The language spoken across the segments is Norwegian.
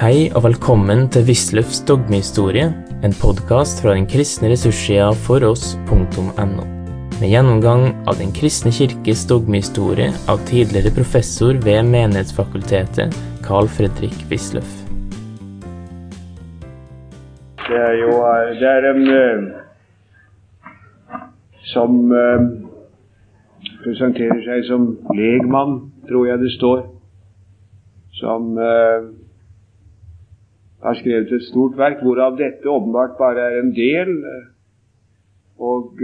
Hei og velkommen til Wisløffs dogmehistorie, en podkast fra den kristne ressurssida foross.no. Med gjennomgang av Den kristne kirkes dogmehistorie av tidligere professor ved Menighetsfakultetet, Carl Fredrik Wisløff. Det er jo det er en uh, som uh, presenterer seg som legmann, tror jeg det står, som har skrevet et stort verk, hvorav dette åpenbart bare er en del. Og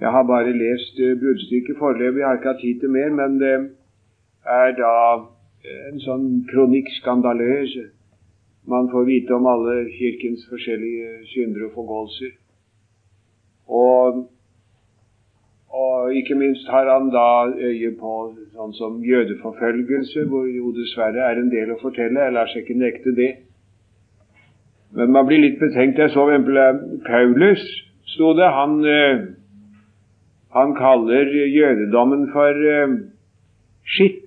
jeg har bare lest bruddstykket foreløpig, har ikke hatt tid til mer, men det er da en sånn kronikk skandaløs. man får vite om alle Kirkens forskjellige synder og forgåelser. Og, og, ikke minst har han da øye på sånn som jødeforfølgelse, hvor jo dessverre er en del å fortelle. Jeg lar seg ikke nekte det. Men man blir litt betenkt. Jeg så f.eks. Paulus, sto det. Han, han kaller jødedommen for skitt.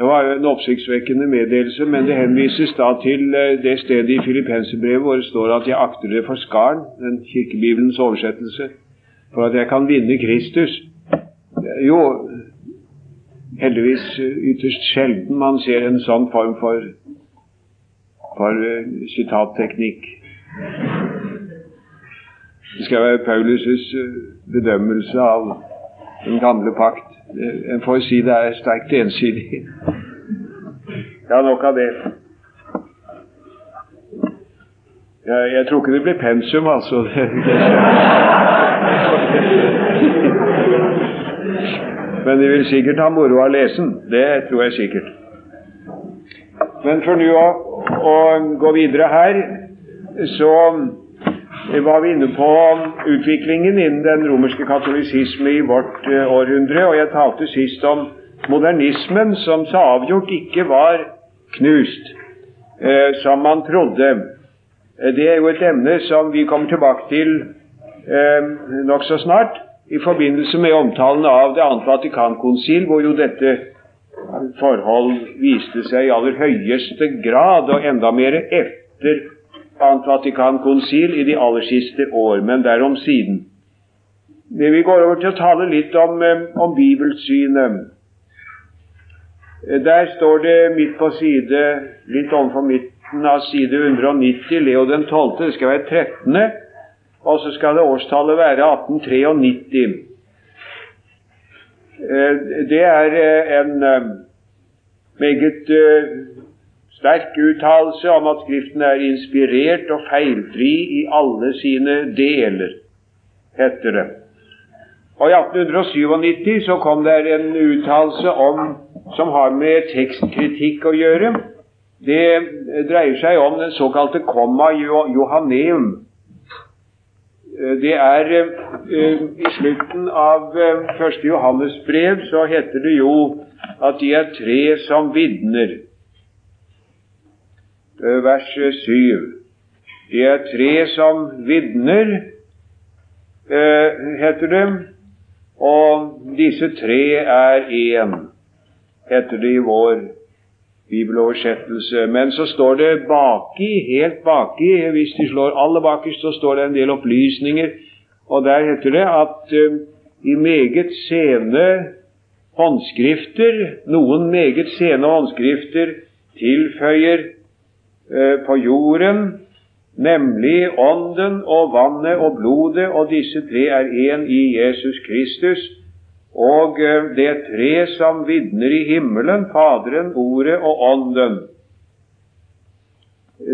Det var jo en oppsiktsvekkende meddelelse, men det henvises da til eh, det stedet i Filippenserbrevet hvor det står at 'jeg akter det for skarn', den kirkebibelens oversettelse, for at jeg kan vinne Kristus. Jo, heldigvis eh, ytterst sjelden man ser en sånn form for, for sitatteknikk. Det skal være Paulus' bedømmelse av den gamle pakt. En får si det er sterkt ensidig. Ja, nok av det. Jeg, jeg tror ikke det blir pensum, altså. Men de vil sikkert ha moro av lesen. Det tror jeg sikkert. Men for nå å, å gå videre her, så var vi inne på utviklingen innen den romerske katolisisme i vårt uh, århundre, og jeg talte sist om modernismen, som så avgjort ikke var knust, eh, som man trodde. Uh, det er jo et emne som vi kommer tilbake til nokså snart, i forbindelse med omtalen av Det annet Vatikankonsil, hvor jo dette forhold viste seg i aller høyeste grad, og enda mer etter annet Vatikankonsil i de aller siste år, men derom siden. Vi går over til å tale litt om, om bibelsynet. Der står det midt på side, litt overfor midten av side 190, Leo den 12. Det skal være 13., og så skal det årstallet være 1893. Det er en meget sterk uttalelse om at Skriften er inspirert og feilfri i alle sine deler, heter det. Og I 1897 så kom det en uttalelse som har med tekstkritikk å gjøre. Det dreier seg om den såkalte komma johanneum. Det er uh, I slutten av uh, første Johannes brev så heter det jo at de er tre som vitner. Eh, vers 7. Det er tre som vitner, eh, heter det, og disse tre er én, heter det i vår bibeloversettelse. Men så står det baki, helt baki, hvis de slår aller bakerst, så står det en del opplysninger, og der heter det at uh, i meget sene håndskrifter, noen meget sene håndskrifter, tilføyer Eh, på jorden, nemlig Ånden og vannet og blodet, og disse tre er én i Jesus Kristus. Og eh, det er tre som vitner i himmelen, Faderen, Ordet og Ånden.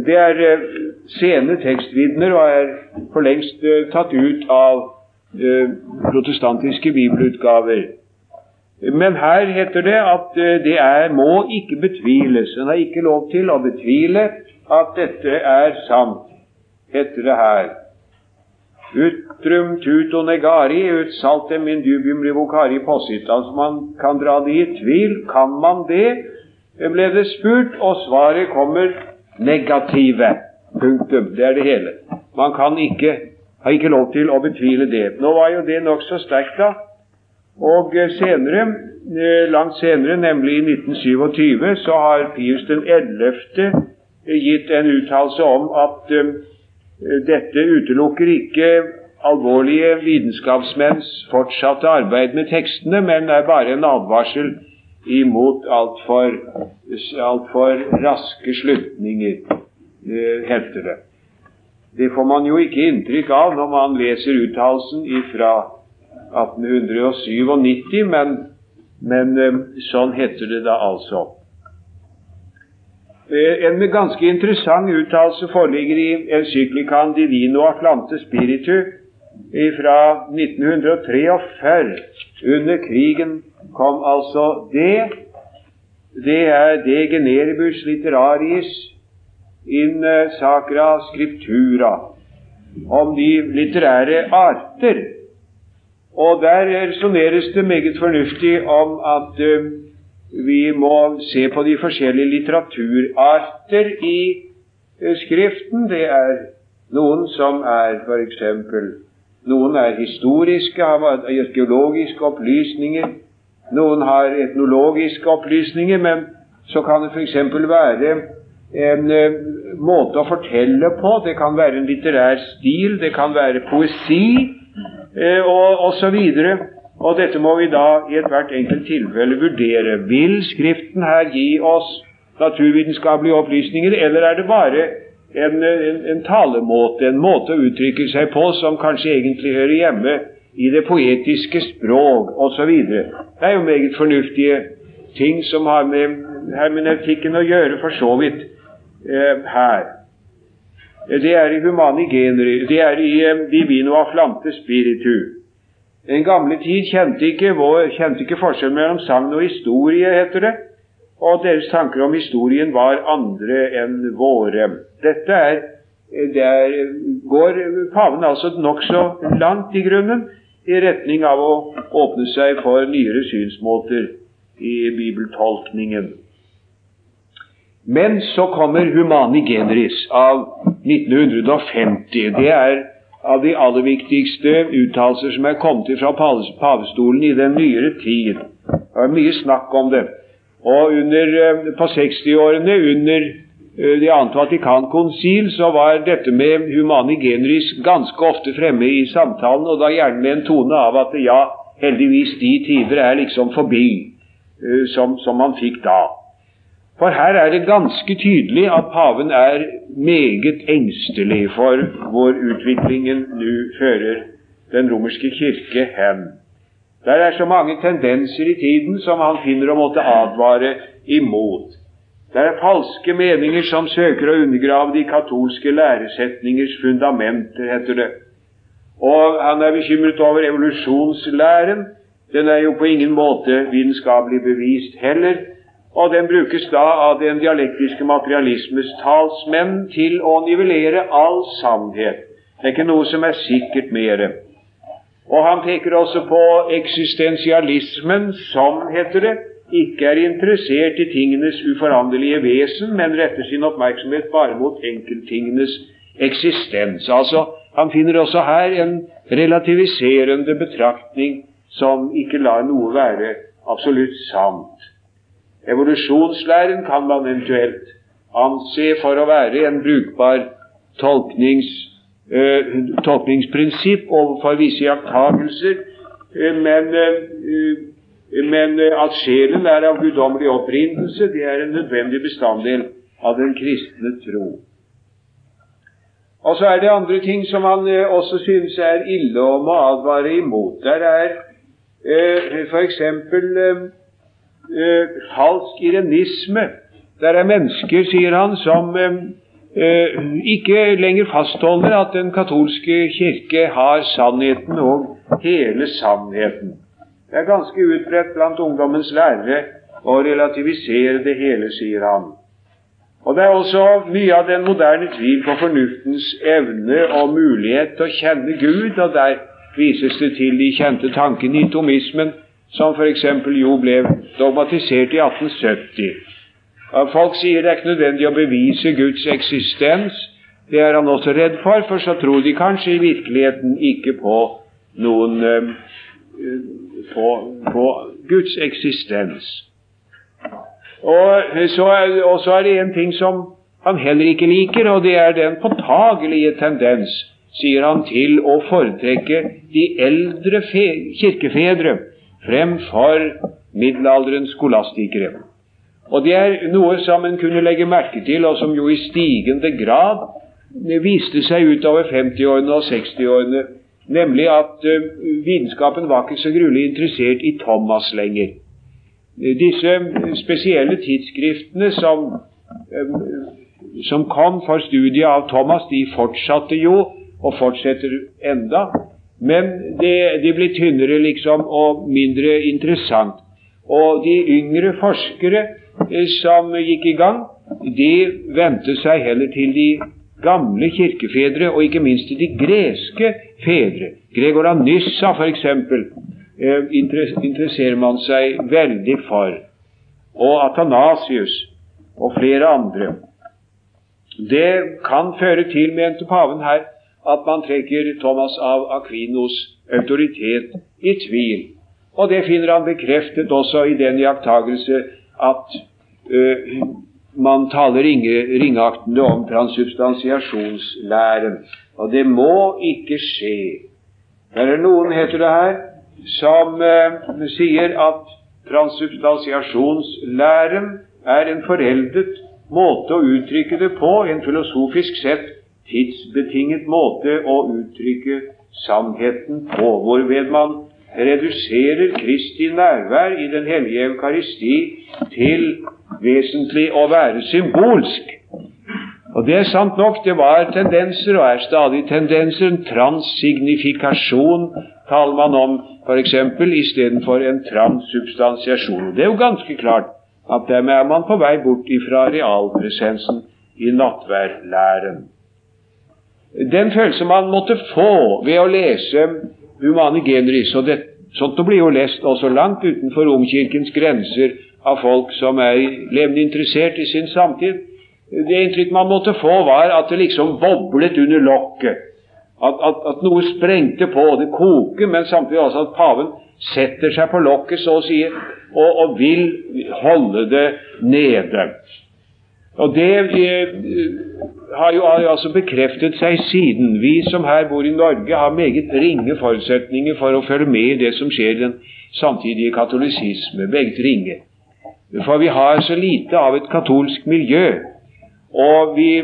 Det er eh, sene tekstvitner og er for lengst tatt ut av protestantiske bibelutgaver. Men her heter det at det er, må ikke betviles. En har ikke lov til å betvile at dette er sant, heter det her. Utrum tuto negari ut saltem indubium revocari possit. Altså man kan dra det i tvil. Kan man det? ble det spurt, og svaret kommer negative. Punktum. Det er det hele. Man kan ikke, har ikke lov til å betvile det. Nå var jo det nokså sterkt, da. Og senere, langt senere, nemlig i 1927, så har Pius den 11. gitt en uttalelse om at dette utelukker ikke alvorlige vitenskapsmenns fortsatte arbeid med tekstene, men er bare en advarsel imot altfor alt for raske slutninger, heter det. Det får man jo ikke inntrykk av når man leser uttalelsen fra 1897, men, men sånn heter det da altså. En ganske interessant uttalelse foreligger i encyklikaen Divino Atlante Spiritu fra 1943. Under krigen kom altså det. Det er de generibus literaris in sacra scriptura om de litterære arter. Og der resonneres det meget fornuftig om at uh, vi må se på de forskjellige litteraturarter i uh, Skriften. Det er noen som er f.eks. Noen er historiske, har arkeologiske opplysninger. Noen har etnologiske opplysninger, men så kan det f.eks. være en uh, måte å fortelle på. Det kan være en litterær stil, det kan være poesi, og osv. Og, dette må vi da i ethvert enkelt tilfelle vurdere. Vil Skriften her gi oss naturvitenskapelige opplysninger, eller er det bare en, en, en, talemåte, en måte å uttrykke seg på som kanskje egentlig hører hjemme i det poetiske språk osv. Det er jo meget fornuftige ting som har med hermeneutikken å gjøre, for så vidt, eh, her. Det er i humani generi, det er i eh, divino afflante spiritu. Den gamle tid kjente ikke, kjente ikke forskjell mellom sagn og historie, heter det og deres tanker om historien var andre enn våre. Dette er, der går paven altså nokså langt i grunnen i retning av å åpne seg for nyere synsmåter i bibeltolkningen. Men så kommer Humani Generis av 1950. Det er av de aller viktigste uttalelser som er kommet fra pavestolen i den nyere tid. Det er mye snakk om det. Og under, eh, på 60-årene, under eh, det annet Vatikankonsil, så var dette med humani generis ganske ofte fremme i samtalen, og da gjerne med en tone av at ja, heldigvis de tider er liksom forbi, eh, som, som man fikk da. For her er det ganske tydelig at paven er meget engstelig for hvor utviklingen nå fører den romerske kirke hen. Der er så mange tendenser i tiden som han finner å måtte advare imot. Det er falske meninger som søker å undergrave de katolske læresetningers fundamenter, heter det. Og han er bekymret over evolusjonslæren. Den er jo på ingen måte vitenskapelig bevist heller. Og den brukes da av den dialektiske materialismes talsmenn til å nivellere all sannhet. Det er ikke noe som er sikkert mere. Og han peker også på eksistensialismen, som, heter det, ikke er interessert i tingenes uforanderlige vesen, men retter sin oppmerksomhet bare mot enkelttingenes eksistens. Altså, han finner også her en relativiserende betraktning som ikke lar noe være absolutt sant. Evolusjonslæren kan man eventuelt anse for å være en brukbar tolknings eh, tolkningsprinsipp overfor visse iakttagelser, eh, men, eh, men eh, at sjelen er av guddommelig opprinnelse, det er en nødvendig bestanddel av den kristne tro. Og så er det andre ting som han eh, også synes er ille og må advare imot. Der er eh, f.eks. Eh, falsk irenisme. Der er mennesker, sier han, som Eh, ikke lenger fastholder at den katolske kirke har sannheten og hele sannheten. Det er ganske utbredt blant ungdommens lærere å relativisere det hele, sier han. Og det er også mye av den moderne tvil på fornuftens evne og mulighet til å kjenne Gud, og der vises det til de kjente tankene i tomismen, som f.eks. jo ble dogmatisert i 1870. Folk sier det er ikke nødvendig å bevise Guds eksistens. Det er han også redd for, for så tror de kanskje i virkeligheten ikke på noen, på, på Guds eksistens. Og så, er, og så er det en ting som han heller ikke liker, og det er den påtagelige tendens, sier han, til å foretrekke de eldre kirkefedre fremfor middelalderens skolastikere. Og det er noe som en kunne legge merke til, og som jo i stigende grad viste seg utover 50-årene og 60-årene, nemlig at uh, vitenskapen var ikke så gruelig interessert i Thomas lenger. Disse spesielle tidsskriftene som, uh, som kom for studiet av Thomas, de fortsatte jo, og fortsetter enda, men det, det blir tynnere liksom og mindre interessant. Og de yngre forskere Eh, som gikk i gang, de vendte seg heller til de gamle kirkefedre, og ikke minst til de greske fedre. Gregor av Nyssa, f.eks., eh, interesserer man seg veldig for. Og Atanasius og flere andre. Det kan føre til, mente paven her, at man trekker Thomas av Aquinos autoritet i tvil. Og det finner han bekreftet også i den iakttagelse at uh, man taler ringeaktende om transubstansiasjonslæren. Og det må ikke skje. Det er noen, heter det her, som uh, sier at transubstansiasjonslæren er en foreldet måte å uttrykke det på, en filosofisk sett tidsbetinget måte å uttrykke sannheten på, hvorved man reduserer Kristi nærvær i Den hellige eukaristi til vesentlig å være symbolsk. Og det er sant nok, det var tendenser, og er stadig tendenser. En transignifikasjon taler man om, f.eks. istedenfor en transsubstansiasjon. Det er jo ganske klart at dermed er man på vei bort ifra realpresensen i nattværlæren. Den følelsen man måtte få ved å lese Humane generis. Og det, sånt blir jo lest også langt utenfor Romkirkens grenser av folk som er levende interessert i sin samtid. Det inntrykk man måtte få, var at det liksom boblet under lokket. At, at, at noe sprengte på, det koker, men samtidig også at paven setter seg på lokket, så å si, og, og vil holde det nede. Og det eh, har jo altså bekreftet seg siden. Vi som her bor i Norge, har meget ringe forutsetninger for å følge med i det som skjer i den samtidige katolisisme. Meget ringe. For vi har så lite av et katolsk miljø. Og vi,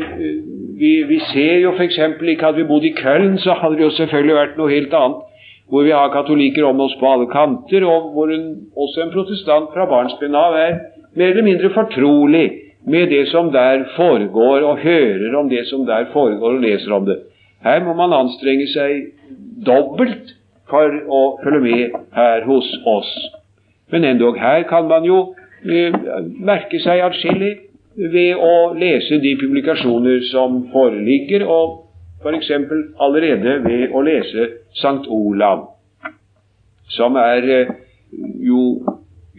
vi, vi ser jo f.eks. ikke hadde vi bodd i Köln, så hadde det jo selvfølgelig vært noe helt annet. Hvor vi har katolikker om oss på alle kanter, og hvor en, også en protestant fra barnsben av er mer eller mindre fortrolig med det som der foregår, og hører om det som der foregår, og leser om det. Her må man anstrenge seg dobbelt for å følge med her hos oss. Men endog her kan man jo eh, merke seg atskillig ved å lese de publikasjoner som foreligger, og f.eks. allerede ved å lese Sankt Olav, som er eh, jo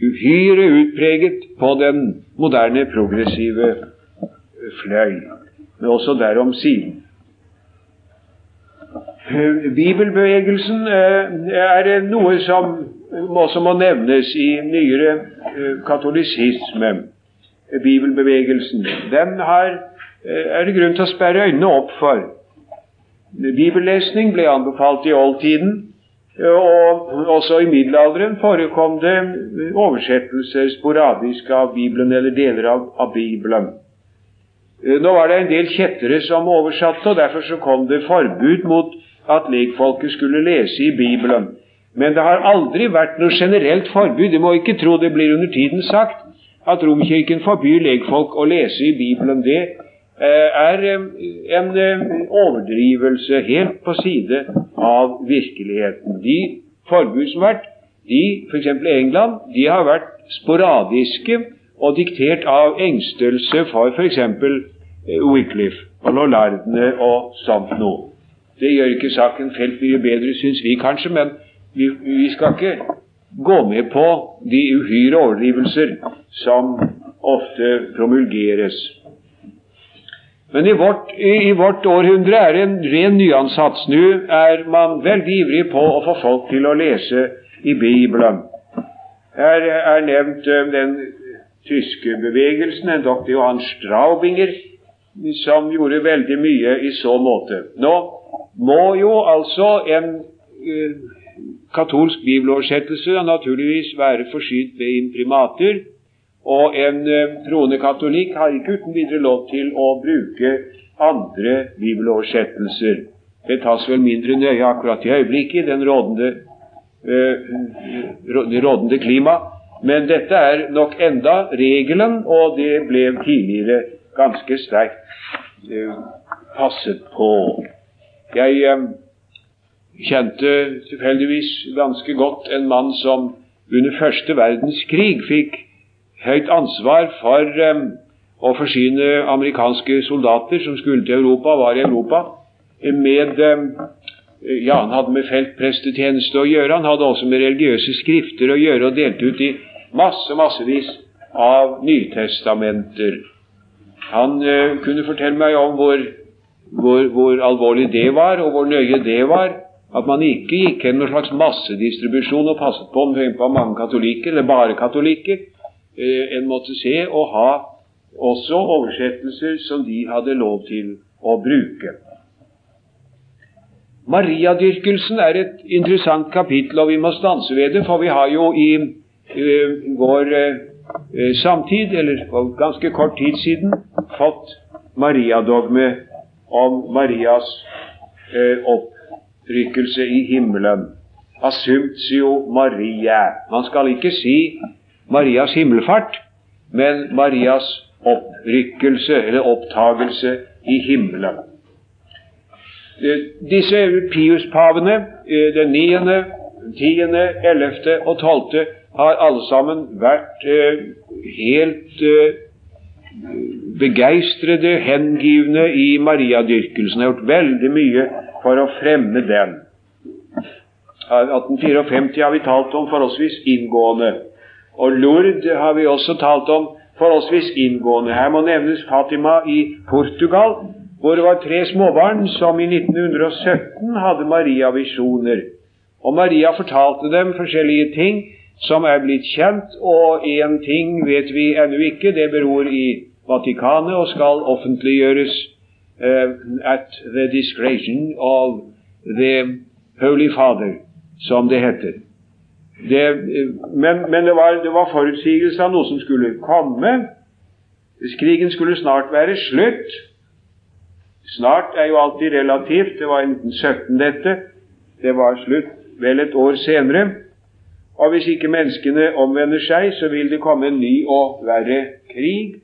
uhyre utpreget på den moderne, progressive fløy, men også derom siden. Bibelbevegelsen eh, er noe som også må nevnes i nyere eh, katolisisme. Bibelbevegelsen. Den har, eh, er det grunn til å sperre øynene opp for. Bibellesning ble anbefalt i oldtiden. Og også i middelalderen forekom det oversettelser sporadisk av Bibelen eller deler av, av Bibelen. Eh, nå var det en del kjettere som oversatte, og derfor så kom det forbud mot at lekfolket skulle lese i Bibelen. Men det har aldri vært noe generelt forbud. Du må ikke tro det blir under tiden sagt at Romkirken forbyr lekfolk å lese i Bibelen. Det Eh, er eh, en overdrivelse helt på side av virkeligheten. De forbud som har vært, de, f.eks. England, de har vært sporadiske og diktert av engstelse for f.eks. Wycliffe og Lollardene og sånt noe. Det gjør ikke saken felt mye bedre, syns vi kanskje, men vi, vi skal ikke gå med på de uhyre overdrivelser som ofte promulgeres. Men i vårt, i vårt, århundre er det en ren nyansats. Nå er man veldig ivrig på å få folk til å lese i Bibelen. Her er nevnt uh, den tyske bevegelsen, en doktor Johan Straubinger, som gjorde veldig mye i så måte. Nå må jo altså en uh, katolsk bibeloversettelse naturligvis være forsynt med imprimater, og en troende katolikk har ikke uten videre lov til å bruke andre bibeloversettelser. Det tas vel mindre nøye akkurat i øyeblikket i den rådende, uh, rådende klima, men dette er nok enda regelen, og det ble tidligere ganske sterkt uh, passet på. Jeg uh, kjente tilfeldigvis ganske godt en mann som under første verdenskrig fikk høyt ansvar for um, å forsyne amerikanske soldater som skulle til Europa, var i Europa, med um, ja, Han hadde med feltprestetjeneste å gjøre, han hadde også med religiøse skrifter å gjøre, og delte ut i masse, massevis av Nytestamenter. Han uh, kunne fortelle meg om hvor, hvor, hvor alvorlig det var, og hvor nøye det var. At man ikke gikk hen med slags massedistribusjon og passet på om det var mange katolikker, eller bare katolikker. Eh, en måtte se og ha også oversettelser som de hadde lov til å bruke. Mariadyrkelsen er et interessant kapittel, og vi må stanse ved det, for vi har jo i uh, vår uh, samtid, eller for ganske kort tid siden, fått mariadogme om Marias uh, opprykkelse i himmelen. Assumptio Maria. Man skal ikke si Marias himmelfart, men Marias opprykkelse eller opptagelse i himmelen. Eh, disse Pius-pavene, eh, den niende, tiende, ellevte og tolvte, har alle sammen vært eh, helt begeistrede, hengivne i mariadyrkelsen. Har gjort veldig mye for å fremme den. 1854 har vi talt om forholdsvis inngående. Og Lourdes har vi også talt om forholdsvis inngående. Her må nevnes Fatima i Portugal, hvor det var tre småbarn som i 1917 hadde Maria-visjoner. Og Maria fortalte dem forskjellige ting som er blitt kjent, og én ting vet vi ennå ikke. Det beror i Vatikanet og skal offentliggjøres uh, at the discretion of the Holy Father, som det heter. Det, men, men det, var, det var forutsigelse av noe som skulle komme. Krigen skulle snart være slutt. Snart er jo alltid relativt. Det var i 1917 dette. Det var slutt vel et år senere. Og hvis ikke menneskene omvender seg, så vil det komme en ny og verre krig.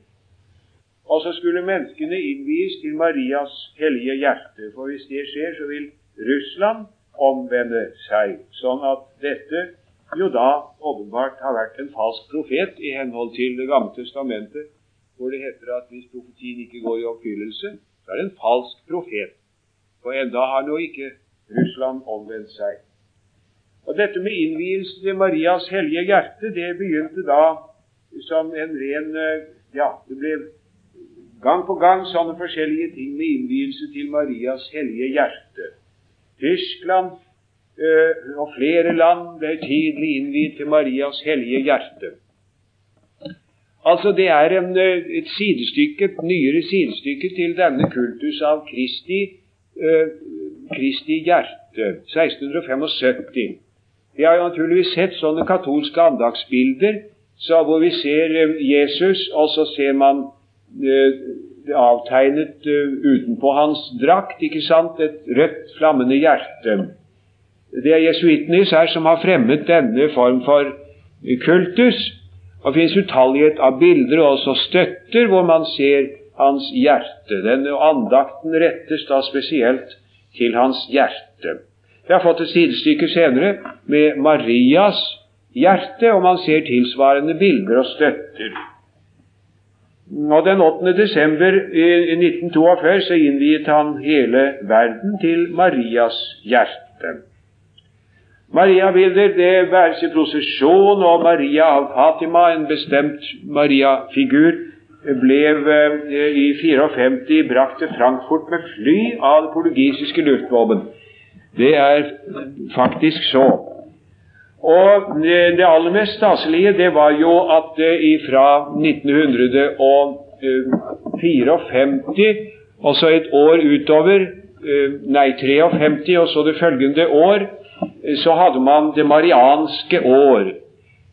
Og så skulle menneskene innvies til Marias hellige hjerte. For hvis det skjer, så vil Russland omvende seg. Sånn at dette jo da åpenbart har vært en falsk profet i henhold til Det gamle testamentet, hvor det heter at hvis profetien ikke går i oppfyllelse, så er det en falsk profet. For enda har nå ikke Russland omvendt seg. Og Dette med innvielse til Marias hellige hjerte, det begynte da som en ren Ja, det ble Gang på gang sånne forskjellige ting med innvielse til Marias hellige hjerte. Tyskland og flere land ble tidlig innviet til Marias hellige hjerte. Altså Det er en, et sidestykke, et nyere sidestykke til denne kultus av Kristi, Kristi hjerte, 1675. Vi har jo naturligvis sett sånne katolske andagsbilder så hvor vi ser Jesus, og så ser man avtegnet utenpå hans drakt, ikke sant, et rødt, flammende hjerte. Det er jesuittene især som har fremmet denne form for kultus. Og finnes utallighet av bilder og også støtter hvor man ser hans hjerte. Denne andakten rettes da spesielt til hans hjerte. Vi har fått et sidestykke senere med Marias hjerte, og man ser tilsvarende bilder og støtter. Og Den 8. desember i 1942 så innviet han hele verden til Marias hjerte. Mariabilder det være seg prosesjon, og Maria av Fatima, en bestemt Maria-figur, ble eh, i 54 brakt til Frankfurt med fly av det portugisiske luftvåpen. Det er faktisk så. Og det aller mest staselige, det var jo at fra 1954, og så et år utover, nei 53, og så det følgende år, så hadde man det marianske år.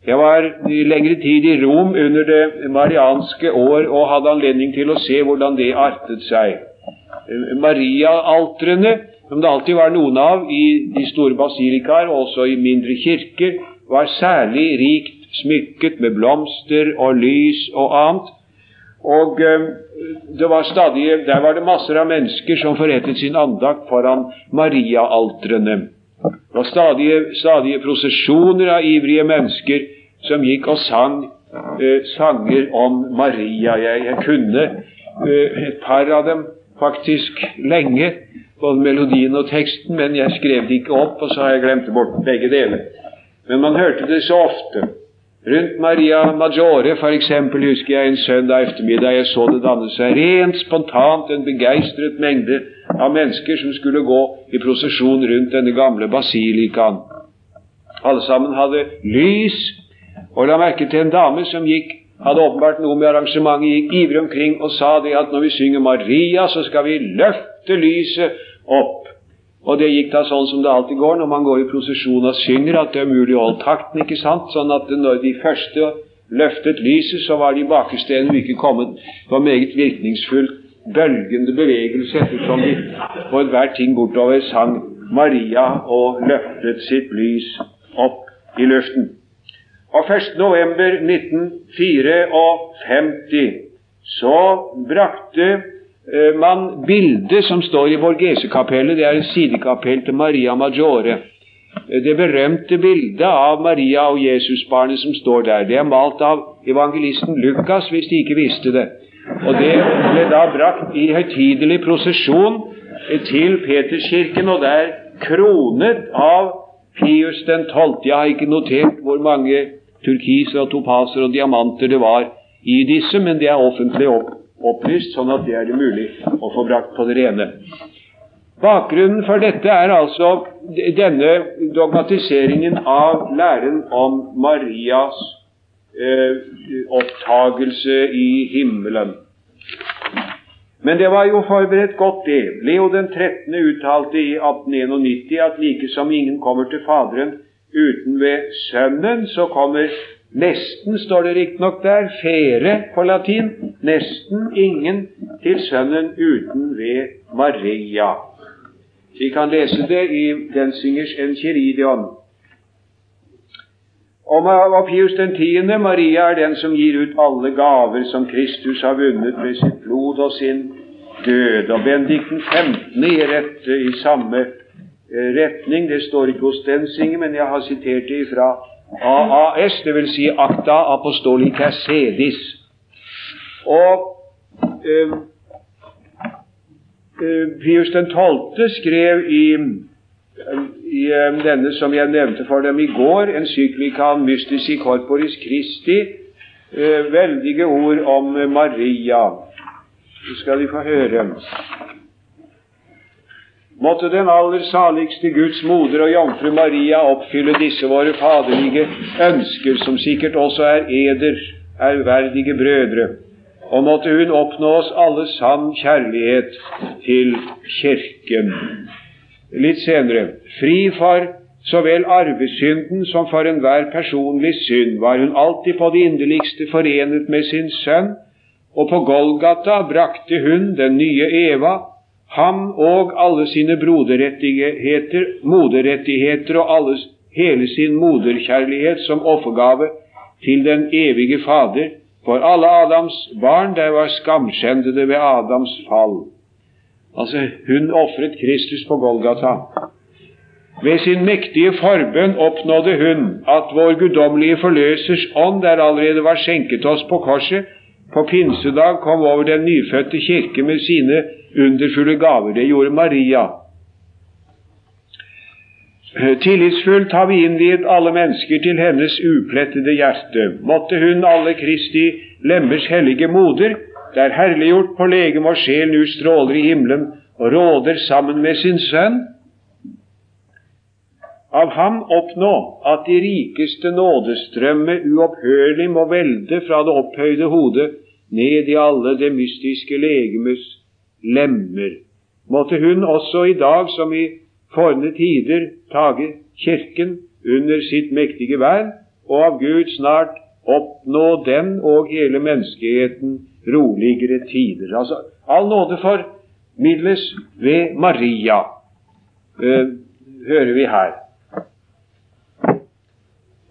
Jeg var lengre tid i Rom under det marianske år og hadde anledning til å se hvordan det artet seg. Mariaaltrene, som det alltid var noen av i de store basilikaer og også i mindre kirker, var særlig rikt smykket med blomster og lys og annet. Og eh, det var stadig, der var det masser av mennesker som forrettet sin andakt foran Mariaaltrene. Var stadige, stadige prosesjoner av ivrige mennesker som gikk og sang eh, sanger om Maria. Jeg, jeg kunne eh, et par av dem faktisk lenge, både melodien og teksten, men jeg skrev det ikke opp, og så har jeg glemt bort begge deler. Men man hørte det så ofte. Rundt Maria Maggiore f.eks. husker jeg en søndag ettermiddag jeg så det danne seg rent spontant en begeistret mengde av mennesker som skulle gå i prosesjon rundt denne gamle basilikaen. Alle sammen hadde lys og la merke til en dame som gikk, hadde åpenbart noe med arrangementet, gikk ivrig omkring og sa det at når vi synger Maria, så skal vi løfte lyset opp. Og det gikk da sånn som det alltid går når man går i prosesjon og synger, at det er mulig å holde takten, ikke sant? Sånn at når de første løftet lyset, så var de bakerste ennå ikke kommet. Det var meget virkningsfullt, bølgende bevegelse ettersom de på enhver ting bortover sang Maria og løftet sitt lys opp i luften. Og 1. november 1954 så brakte eh, man bildet som står i Borgesekapellet. Det er et sidekapell til Maria Maggiore. Eh, det berømte bildet av Maria og Jesusbarnet som står der, det er malt av evangelisten Lukas, hvis de ikke visste det. Og det ble da brakt i høytidelig prosesjon til Peterskirken, og der kronet av Pius den 12. Jeg har ikke notert hvor mange turkiser og topaser og diamanter det var i disse, men det er offentlig opp, opplyst, sånn at det er det mulig å få brakt på det rene. Bakgrunnen for dette er altså denne dogmatiseringen av læren om Marias opptagelse i himmelen. Men det var jo forberedt godt, det. Leo den 13. uttalte i 1891 at like som ingen kommer til Faderen uten ved Sønnen, så kommer nesten, står det riktignok der, fere på latin, nesten ingen til Sønnen uten ved Maria. Vi kan lese det i Denzingers Enchiridion. Om Pius den tiende, Maria er den som gir ut alle gaver som Kristus har vunnet ved sitt blod og sin død. Og Benedikten 15. gir dette i samme Eh, retning. Det står ikke hos den Densinger, men jeg har sitert det fra AAS, dvs. Si Acta Apostolica Sedis. Og øh, øh, Pius 12. skrev i, i um, denne som jeg nevnte for dem i går, encyklikaen Mystici Corporis Christi, eh, veldige ord om Maria. Så skal de få høre. Måtte den aller saligste Guds moder og jomfru Maria oppfylle disse våre faderlige ønsker, som sikkert også er eder, ærverdige brødre, og måtte hun oppnå oss alle sann kjærlighet til Kirken. Litt senere fri for så vel arvesynden som for enhver personlig synd var hun alltid på det inderligste forenet med sin sønn, og på Golgata brakte hun, den nye Eva, ham og alle sine broderrettigheter, moderrettigheter og alles, hele sin moderkjærlighet som offergave til den evige Fader for alle Adams barn der var skamskjendede ved Adams fall. Altså, hun ofret Kristus på Golgata. Ved sin mektige forbønn oppnådde hun at vår guddommelige forløsers ånd, der allerede var skjenket oss på korset, på pinsedag kom over den nyfødte kirke med sine underfulle gaver. Det gjorde Maria. Tillitsfullt har vi innviet alle mennesker til hennes uplettede hjerte. Måtte hun alle Kristi lemmers hellige moder, der herliggjort på legeme og sjel nu stråler i himmelen og råder sammen med sin sønn, av ham oppnå at de rikeste nådestrømme uopphørlig må velde fra det opphøyde hodet ned i alle det mystiske legemes lemmer. Måtte hun også i dag som i forne tider tage Kirken under sitt mektige vern, og av Gud snart oppnå den og hele menneskeheten roligere tider. Altså, all nåde formidles ved Maria, eh, hører vi her.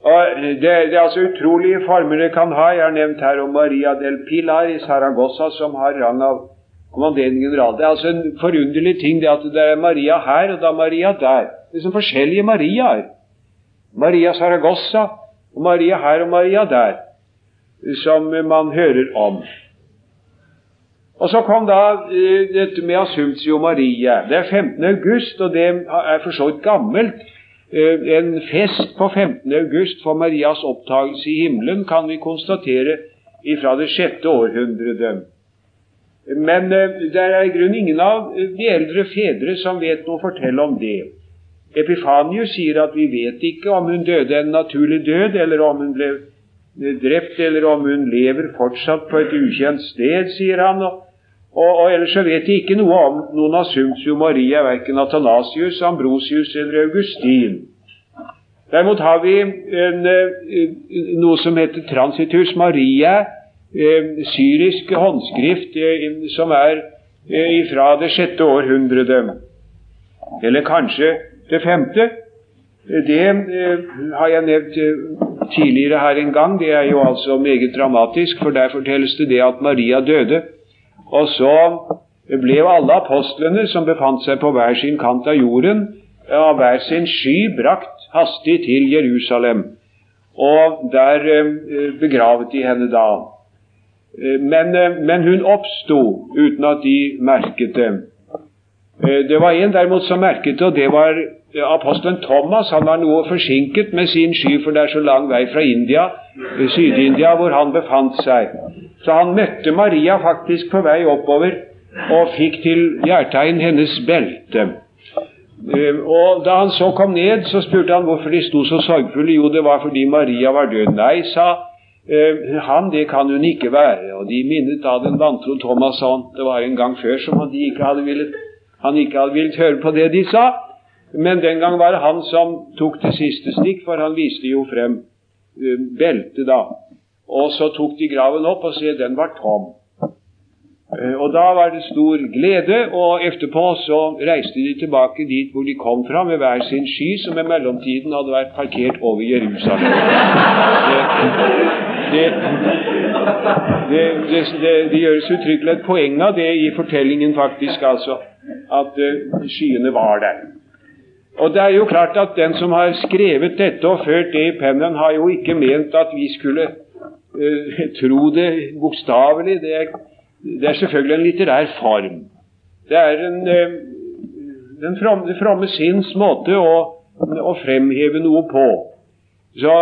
Det, det, er altså utrolige former det kan ha. Jeg har nevnt her om Maria del Pilar i Saragossa, som har rang av kommanderende general. Det er altså en forunderlig ting det at det er Maria her og da Maria der. Det er som forskjellige Mariaer. Maria Saragossa og Maria her og Maria der, som man hører om. Og Så kom da uh, dette med Assumptio Maria. Det er 15. august, og det er for så vidt gammelt. Uh, en fest på 15. august for Marias opptagelse i himmelen kan vi konstatere fra det sjette århundret. Men uh, det er i grunnen ingen av de eldre fedre som vet noe å fortelle om det. Epifanius sier at vi vet ikke om hun døde en naturlig død, eller om hun ble drept, eller om hun lever fortsatt på et ukjent sted, sier han. Og, og, og ellers så vet de ikke noe om noen Assumptio Maria, verken Athanasius, Ambrosius eller Augustin. Derimot har vi en, eh, noe som heter Transitus Maria, eh, syrisk håndskrift eh, som er fra det sjette århundret. Eller kanskje det femte, det har jeg nevnt tidligere her en gang. Det er jo altså meget dramatisk, for der fortelles det det at Maria døde. Og så ble alle apostlene som befant seg på hver sin kant av jorden, av hver sin sky, brakt hastig til Jerusalem. Og der eh, begravet de henne da. Men, men hun oppsto uten at de merket det. Det var en derimot som merket det, og det var apostelen Thomas han var noe forsinket med sin sky, for det er så lang vei fra India, eh, Syd-India, hvor han befant seg. Så han møtte Maria faktisk på vei oppover og fikk til hjertegn hennes belte. Eh, og Da han så kom ned, så spurte han hvorfor de sto så sorgfulle. Jo, det var fordi Maria var død. Nei, sa eh, han, det kan hun ikke være. Og de minnet da den vantro Thomas han det var en gang før som han ikke hadde villet, han ikke hadde villet høre på det de sa. Men den gang var det han som tok det siste stikk, for han viste jo frem uh, beltet da. Og så tok de graven opp, og se, den var tom. Uh, og da var det stor glede, og etterpå så reiste de tilbake dit hvor de kom fra, med hver sin sky, som i mellomtiden hadde vært parkert over Jerusalem. Det, det, det, det gjøres uttrykkelig et poeng av det i fortellingen, faktisk, altså, at uh, skyene var der. Og det er jo klart at den som har skrevet dette og ført det i pennen, har jo ikke ment at vi skulle tro det bokstavelig. Det, det, er selvfølgelig en litterær form. Det er en, uh, den fromme, fromme sinns måte å, å, fremheve noe på. Så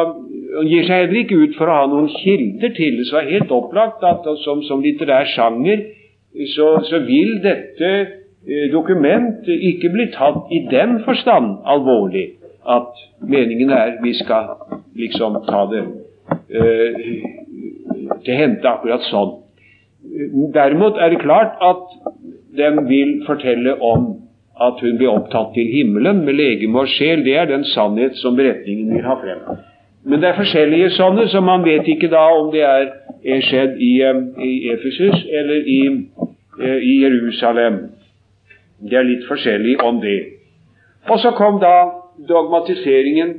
Han gir seg heller ikke ut for å ha noen kilder til det. Så er helt opplagt at som, som litterær sjanger så, så vil dette Eh, dokument ikke bli tatt i den forstand alvorlig at meningen er vi skal liksom ta det uh, til hente akkurat sånn. Derimot er det klart at den vil fortelle om at hun blir opptatt til himmelen med legeme og sjel. Det er den sannhet som beretningen vil ha frem. Men det er forskjellige sånne, så man vet ikke da om det er, er skjedd i, eh, i Efesus eller i, i Jerusalem. Det er litt forskjellig om det. Og så kom da dogmatiseringen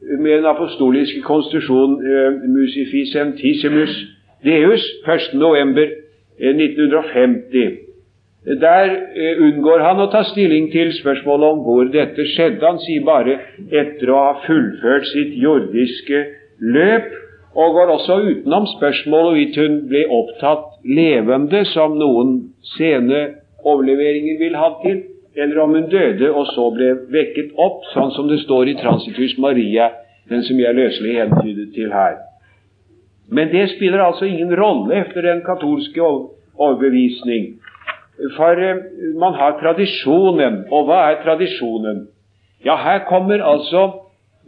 med den apostoliske konstitusjon eh, Musificentissimus Deus 1.11.1950. Eh, Der eh, unngår han å ta stilling til spørsmålet om hvor dette skjedde. Han sier bare 'etter å ha fullført sitt jordiske løp', og går også utenom spørsmålet hvorvidt hun ble opptatt levende, som noen sene overleveringer vil ha til, eller om hun døde og så ble vekket opp, sånn som det står i Transitus Maria, den som jeg løselig hentydet til her. Men det spiller altså ingen rolle efter den katolske overbevisning. For eh, man har tradisjonen. Og hva er tradisjonen? Ja, her kommer altså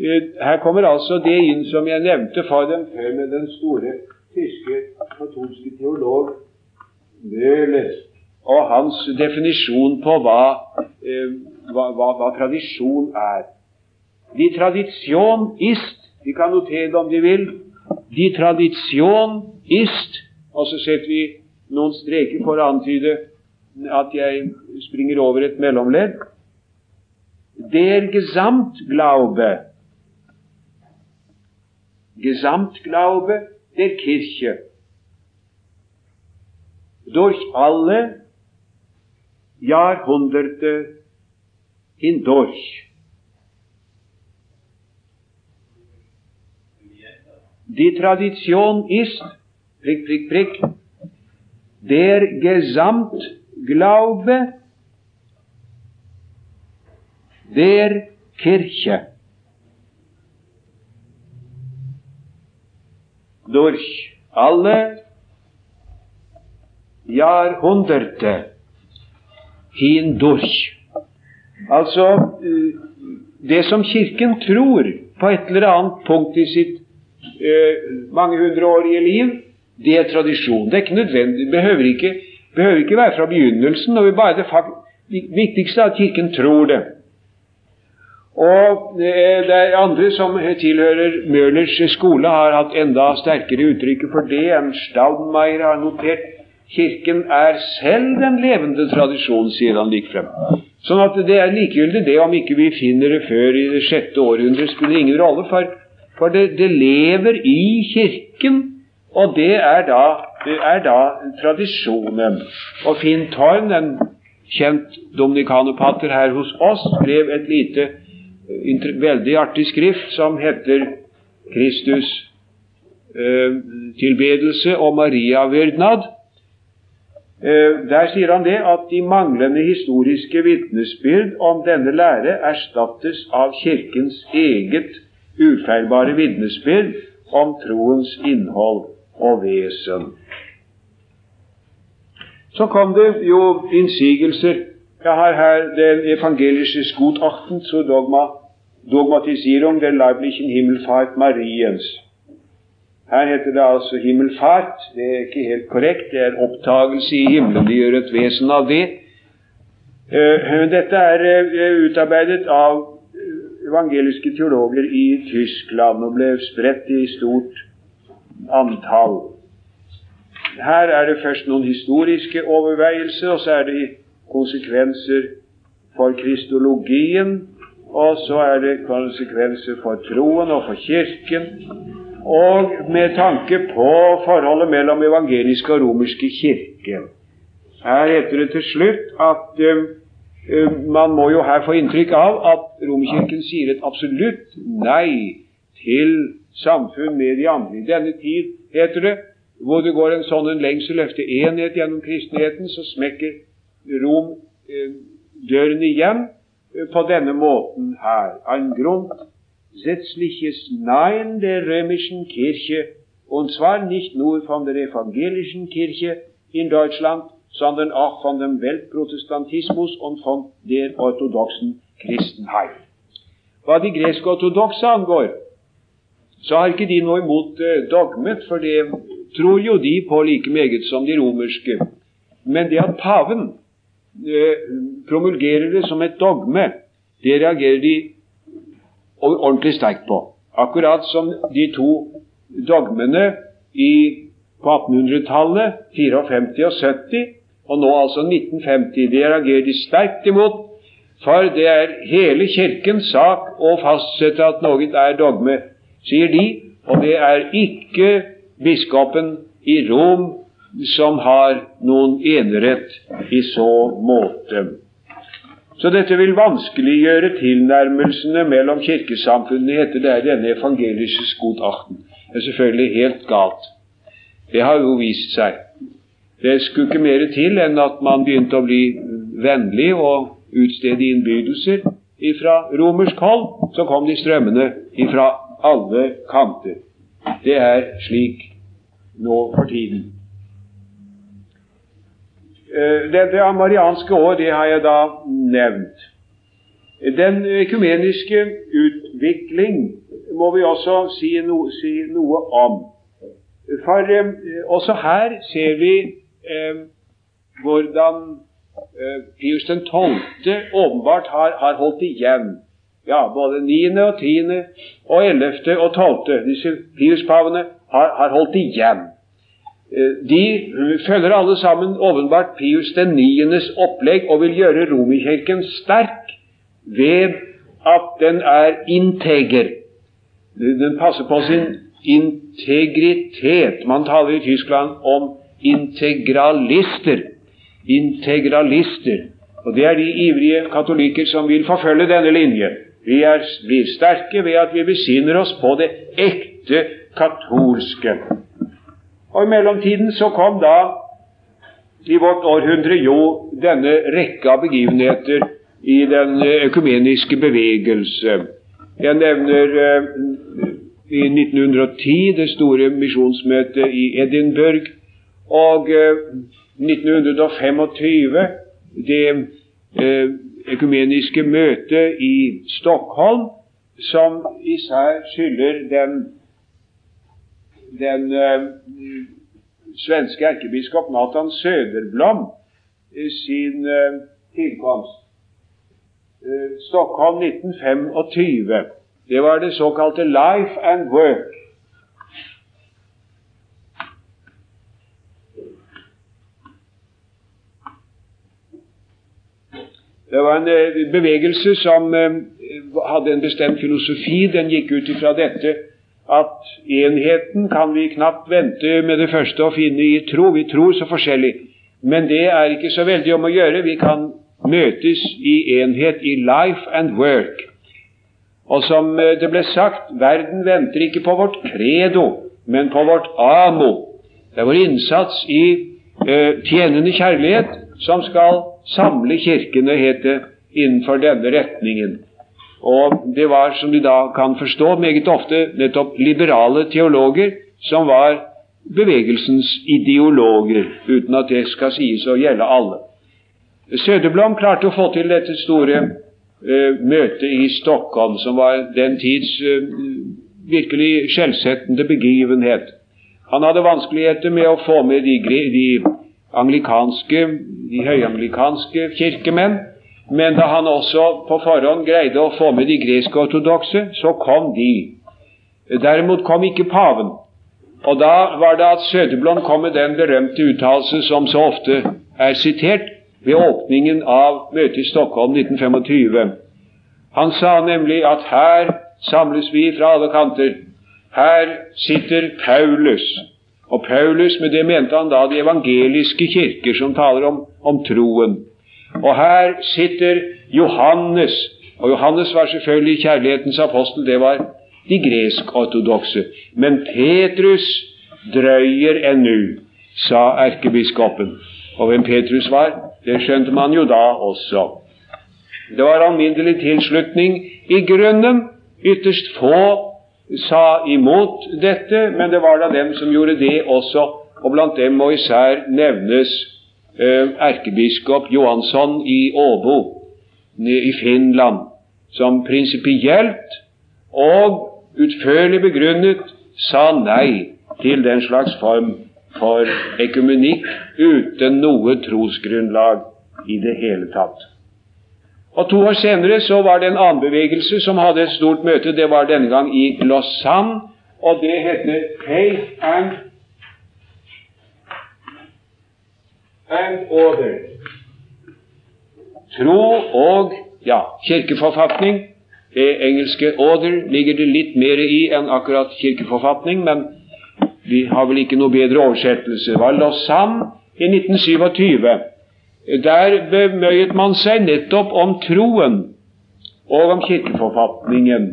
eh, her kommer altså det inn som jeg nevnte for dem før med den store tyske katolske teolog Møhler og hans definisjon på hva, eh, hva, hva, hva tradisjon er. De tradisjon ist, de kan notere det om de vil, De tradisjon ist, og så setter vi noen streker for å antyde at jeg springer over et mellomledd. Der Gesamtglaube, Gesamtglaube der Kirche, durch alle Jahrhunderte hindurch. Die Tradition ist, prick, prick, prick, der Gesamtglaube der Kirche. Durch alle Jahrhunderte hindurch. Altså eh, det som Kirken tror på et eller annet punkt i sitt eh, mange hundreårige liv, det er tradisjon. Det er ikke nødvendig, det behøver ikke, behøver ikke være fra begynnelsen. og bare Det viktigste er at Kirken tror det. Og det er andre som tilhører Møhlers skole, har hatt enda sterkere uttrykk for det enn Staudmeier har notert. Kirken er selv den levende tradisjon, sier han likefrem. Sånn at det er likegyldig det om ikke vi finner det før i det sjette århundret, spiller ingen rolle, for, for det, det, lever i Kirken, og det er da, det er da tradisjonen. Og Finn Torn, en kjent dominikanerpater her hos oss, skrev et lite, veldig artig skrift som heter Kristus eh, tilbedelse og Maria-vørdnad. Eh, der sier han det at de manglende historiske vitnesbyrd om denne lære erstattes av Kirkens eget ufeilbare vitnesbyrd om troens innhold og vesen. Så kom det jo innsigelser. Jeg har her den evangelische Gutachten zur Dogma, Dogmatisierung der leiblichen Himmelfahrt Mariens. Her heter det altså himmelfart. Det er ikke helt korrekt. Det er opptagelse i himmelen. De gjør et vesen av det. Eh, dette er eh, utarbeidet av evangeliske teologer i Tyskland og ble spredt i stort antall. Her er det først noen historiske overveielser, og så er det konsekvenser for kristologien, og så er det konsekvenser for troen og for Kirken og med tanke på forholdet mellom evangeliske og romerske kirke. Her heter det til slutt at uh, man må jo her få inntrykk av at Romerkirken sier et absolutt nei til samfunn med de andre. I denne tid, heter det, hvor det går en sånn en lengsel etter enhet gjennom kristenheten, så smekker Rom uh, døren igjen uh, på denne måten her. En grunn grundsätzliches Nein der römischen Kirche, und zwar nicht nur von der evangelischen Kirche in Deutschland, sondern auch von dem Weltprotestantismus und von der orthodoxen Kristenheit. Hva de gresk-ortodokse angår, så har ikke de noe imot eh, dogmet, for det tror jo de på like meget som de romerske. Men det at paven eh, promulgerer det som et dogme, det reagerer de ordentlig sterkt på. Akkurat som de to dogmene i, på 1800-tallet, 54 og 70, og nå altså 1950. Det reagerer de sterkt imot, for det er hele Kirkens sak å fastsette at noe er dogme, sier de, og det er ikke biskopen i Rom som har noen enerett i så måte. Så dette vil vanskeliggjøre tilnærmelsene mellom kirkesamfunnene, heter det er denne evangeliske skodachten. Det er selvfølgelig helt galt. Det har jo vist seg. Det skulle ikke mer til enn at man begynte å bli vennlig og utstede innbydelser fra romersk hold. Så kom de strømmende fra alle kanter. Det er slik nå for tiden. Eh, det, det marianske år det har jeg da nevnt. Den økumeniske utvikling må vi også si, no, si noe om. For eh, også her ser vi eh, hvordan eh, Pius 12. åpenbart har, har, holdt igjen. Ja, både 9., og 10. og 11. og 12. Disse Pius-pavene har, har, holdt igjen. Eh, de følger alle sammen åpenbart Pius den 9. opplegg og vil gjøre Romerkirken sterk ved at den er integer. Den passer på sin integritet. Man taler i Tyskland om integralister. Integralister. Og det er de ivrige katolikker som vil forfølge denne linje. Vi er, blir sterke ved at vi besinner oss på det ekte katolske. Og i mellomtiden så kom da i vårt århundre jo denne rekke av begivenheter i den økumeniske bevegelse. Jeg nevner eh, i 1910 det store misjonsmøtet i Edinburgh, og 1925 eh, det eh, økumeniske møtet i Stockholm, som især skylder den, den uh, svenske erkebiskop Nathan Söderblom sin uh, tilkomst. Stockholm 1925. Det var det såkalte Life and Work. Det var en eh, bevegelse som eh, hadde en bestemt filosofi. Den gikk ut ifra dette at enheten kan vi knapt vente med det første å finne i tro. Vi tror så forskjellig. Men det er ikke så veldig om å gjøre. Vi kan møtes i enhet i life and work. Og som eh, det ble sagt, verden venter ikke på vårt credo, men på vårt amo. Det er vår innsats i eh, tjenende kjærlighet som skal samle kirkene, het det, innenfor denne retningen. Og det var, som de da kan forstå, meget ofte nettopp liberale teologer som var bevegelsens ideologer, uten at det skal sies å gjelde alle. Søderblom klarte å få til dette store uh, møtet i Stockholm, som var den tids uh, virkelig skjellsettende begivenhet. Han hadde vanskeligheter med å få med de, de anglikanske, de høyanglikanske kirkemenn. Men da han også på forhånd greide å få med de gresk-ortodokse, så kom de. Derimot kom ikke paven. Og da var det at Sødeblom kom med den berømte uttalelse som så ofte er sitert ved åpningen av møtet i Stockholm 1925. Han sa nemlig at her samles vi fra alle kanter. Her sitter Paulus, og Paulus, med det mente han da de evangeliske kirker som taler om, om troen. Og her sitter Johannes, og Johannes var selvfølgelig kjærlighetens apostel, det var de gresk-ortodokse. Men Petrus drøyer ennu, sa erkebiskopen. Og hvem Petrus var, det skjønte man jo da også. Det var alminnelig tilslutning i grunnen. Ytterst få sa imot dette, men det var da dem som gjorde det også. Og blant dem må især nevnes erkebiskop Johansson i Åbo i Finland, som prinsipielt og utførlig begrunnet sa nei til den slags form for ekumenikk uten noe trosgrunnlag i det hele tatt. Og To år senere så var det en annen bevegelse som hadde et stort møte. Det var denne gang i Lausanne, og det heter Faith and, and Order. Tro og ja, kirkeforfatning. Det engelske 'order' ligger det litt mer i enn akkurat kirkeforfatning, men vi har vel ikke noe bedre oversettelse. Det var Lausanne i 1927. Der bemøyet man seg nettopp om troen og om kirkeforfatningen.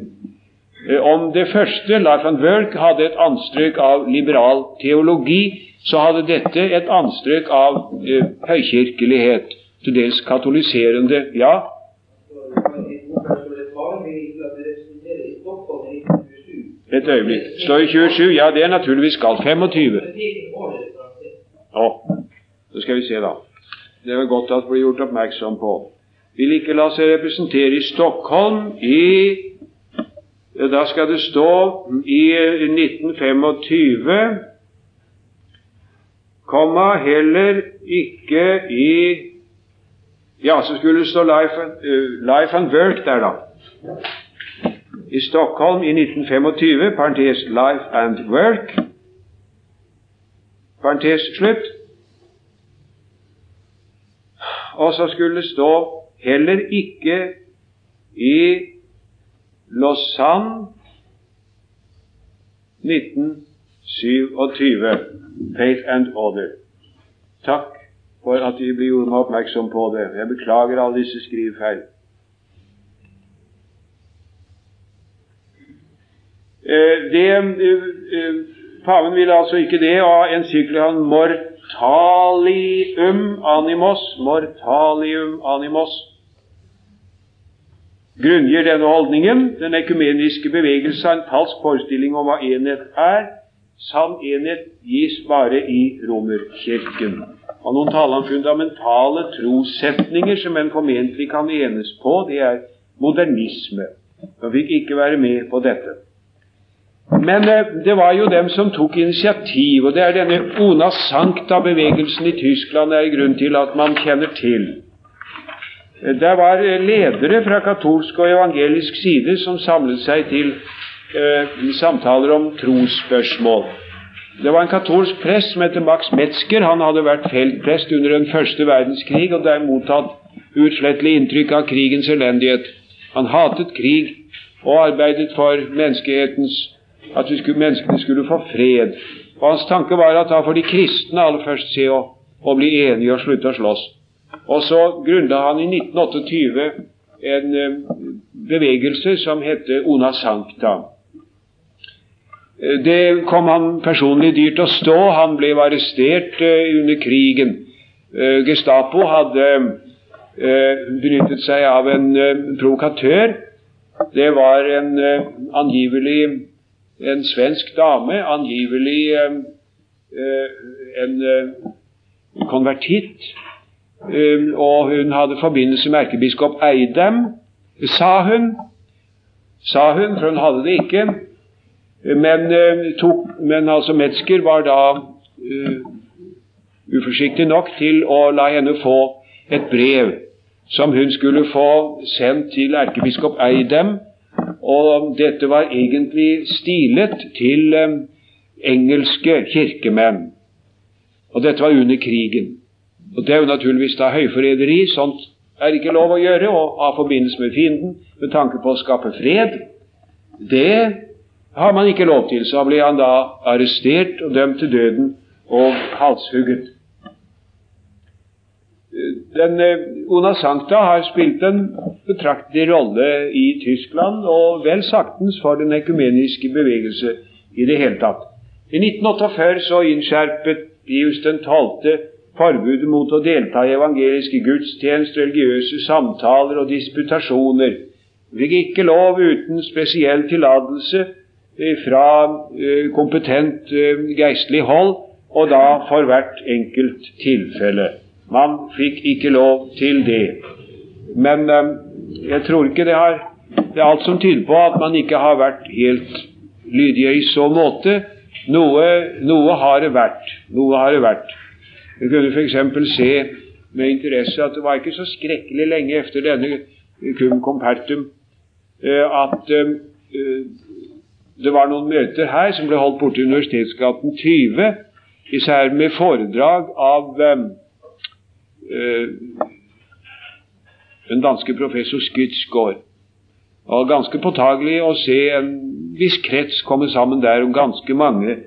Eh, om det første, van Wölk, hadde et anstrøk av liberal teologi, så hadde dette et anstrøk av eh, høykirkelighet, til dels katoliserende. Ja? Et øyeblikk. Står i 27? Ja, det er naturligvis galt. 25. Å, så skal vi se, da. Det er godt at det blir gjort oppmerksom på. vil ikke la seg representere i Stockholm i Da skal det stå i 1925 komma heller ikke i Ja, så skulle det stå life uh, life and Work der, da. I Stockholm i 1925, parentes Life and Work, parentes slutt. Og så skulle det stå heller ikke i Lausanne 1927 Faith and Order. Takk for at vi blir gjort oppmerksom på det. Jeg beklager alle disse skrivfeil. Eh, det, eh, eh, paven ville altså ikke det av encyklikaen Mortalium animos, Mortalium animos, grunngir denne holdningen. Den ekumeniske bevegelse har en falsk forestilling om hva enhet er. Sann enhet gis bare i Romerkirken. Og noen taler om fundamentale trossetninger som en formentlig kan enes på. Det er modernisme. De fikk ikke være med på dette. Men eh, det var jo dem som tok initiativ, og det er denne Ona Sankta-bevegelsen i Tyskland det er grunn til at man kjenner til. Det var ledere fra katolsk og evangelisk side som samlet seg til eh, samtaler om trosspørsmål. Det var en katolsk prest som heter Max Metzger. Han hadde vært feltprest under den første verdenskrig og der mottatt uutslettelig inntrykk av krigens elendighet. Han hatet krig og arbeidet for menneskehetens at skulle, menneskene skulle få fred. Og Hans tanke var at da får de kristne aller først se å, å bli enige og slutte å slåss. Og så grunnla han i 1928 en eh, bevegelse som hette Ona Sankta. Eh, det kom han personlig dyrt å stå. Han ble arrestert eh, under krigen. Gestapo hadde benyttet seg av en provokatør. Det var en angivelig en svensk dame, angivelig en konvertitt og hun hadde forbindelse med erkebiskop Eidem, sa hun. Sa hun, for hun hadde det ikke. Men, uh, tok, men altså Metzger var da uh, uforsiktig nok til å la henne få et brev som hun skulle få sendt til erkebiskop Eidem. Og dette var egentlig stilet til um, engelske kirkemenn. Og dette var under krigen. Og Det er jo naturligvis da høyforræderi. Sånt er ikke lov å gjøre, og ha forbindelse med fienden med tanke på å skape fred. Det har man ikke lov til. Så ble han da arrestert og dømt til døden og halshugget. Den Ona eh, Sankta har spilt en betraktelig rolle i Tyskland, og vel saktens for den ekumeniske bevegelse i det hele tatt. I 1948 så innskjerpet Pius 12 forbudet mot å delta i evangeliske gudstjenester, religiøse samtaler og disputasjoner. Vi fikk ikke lov uten spesiell tillatelse eh, fra eh, kompetent eh, geistlig hold, og da for hvert enkelt tilfelle. Man fikk ikke lov til det. Men jeg tror ikke det har Det er alt som tyder på at man ikke har vært helt lydige i så måte. Noe, noe har det vært. Noe har det vært. Vi kunne f.eks. se med interesse at det var ikke så skrekkelig lenge etter denne cum compertum eh, at eh, det var noen møter her som ble holdt borte i Universitetsgaten 20, især med foredrag av eh, den danske professor Skytsgaard. Og ganske påtagelig å se en viss krets komme sammen der om ganske mange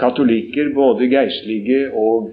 katolikker, både geistlige og